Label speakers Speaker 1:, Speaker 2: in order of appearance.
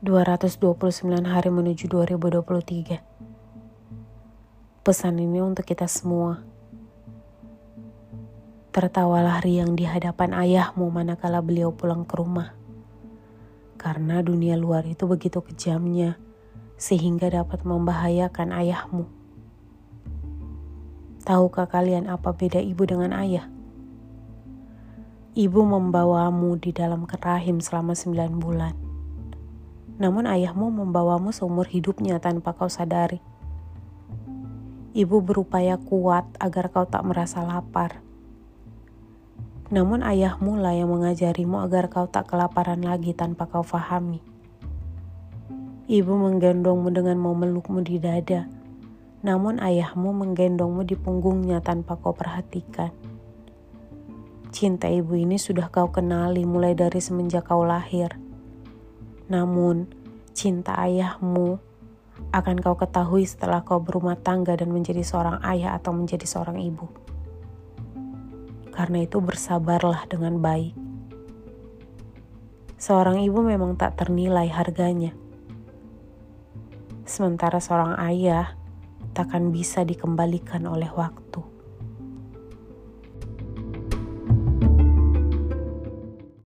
Speaker 1: 229 hari menuju 2023. Pesan ini untuk kita semua. Tertawalah riang di hadapan ayahmu manakala beliau pulang ke rumah. Karena dunia luar itu begitu kejamnya, sehingga dapat membahayakan ayahmu. Tahukah kalian apa beda ibu dengan ayah? Ibu membawamu di dalam kerahim selama sembilan bulan namun ayahmu membawamu seumur hidupnya tanpa kau sadari. Ibu berupaya kuat agar kau tak merasa lapar. Namun ayahmu lah yang mengajarimu agar kau tak kelaparan lagi tanpa kau fahami. Ibu menggendongmu dengan memelukmu di dada, namun ayahmu menggendongmu di punggungnya tanpa kau perhatikan. Cinta ibu ini sudah kau kenali mulai dari semenjak kau lahir namun, cinta ayahmu akan kau ketahui setelah kau berumah tangga dan menjadi seorang ayah atau menjadi seorang ibu. Karena itu bersabarlah dengan baik. Seorang ibu memang tak ternilai harganya. Sementara seorang ayah takkan bisa dikembalikan oleh waktu.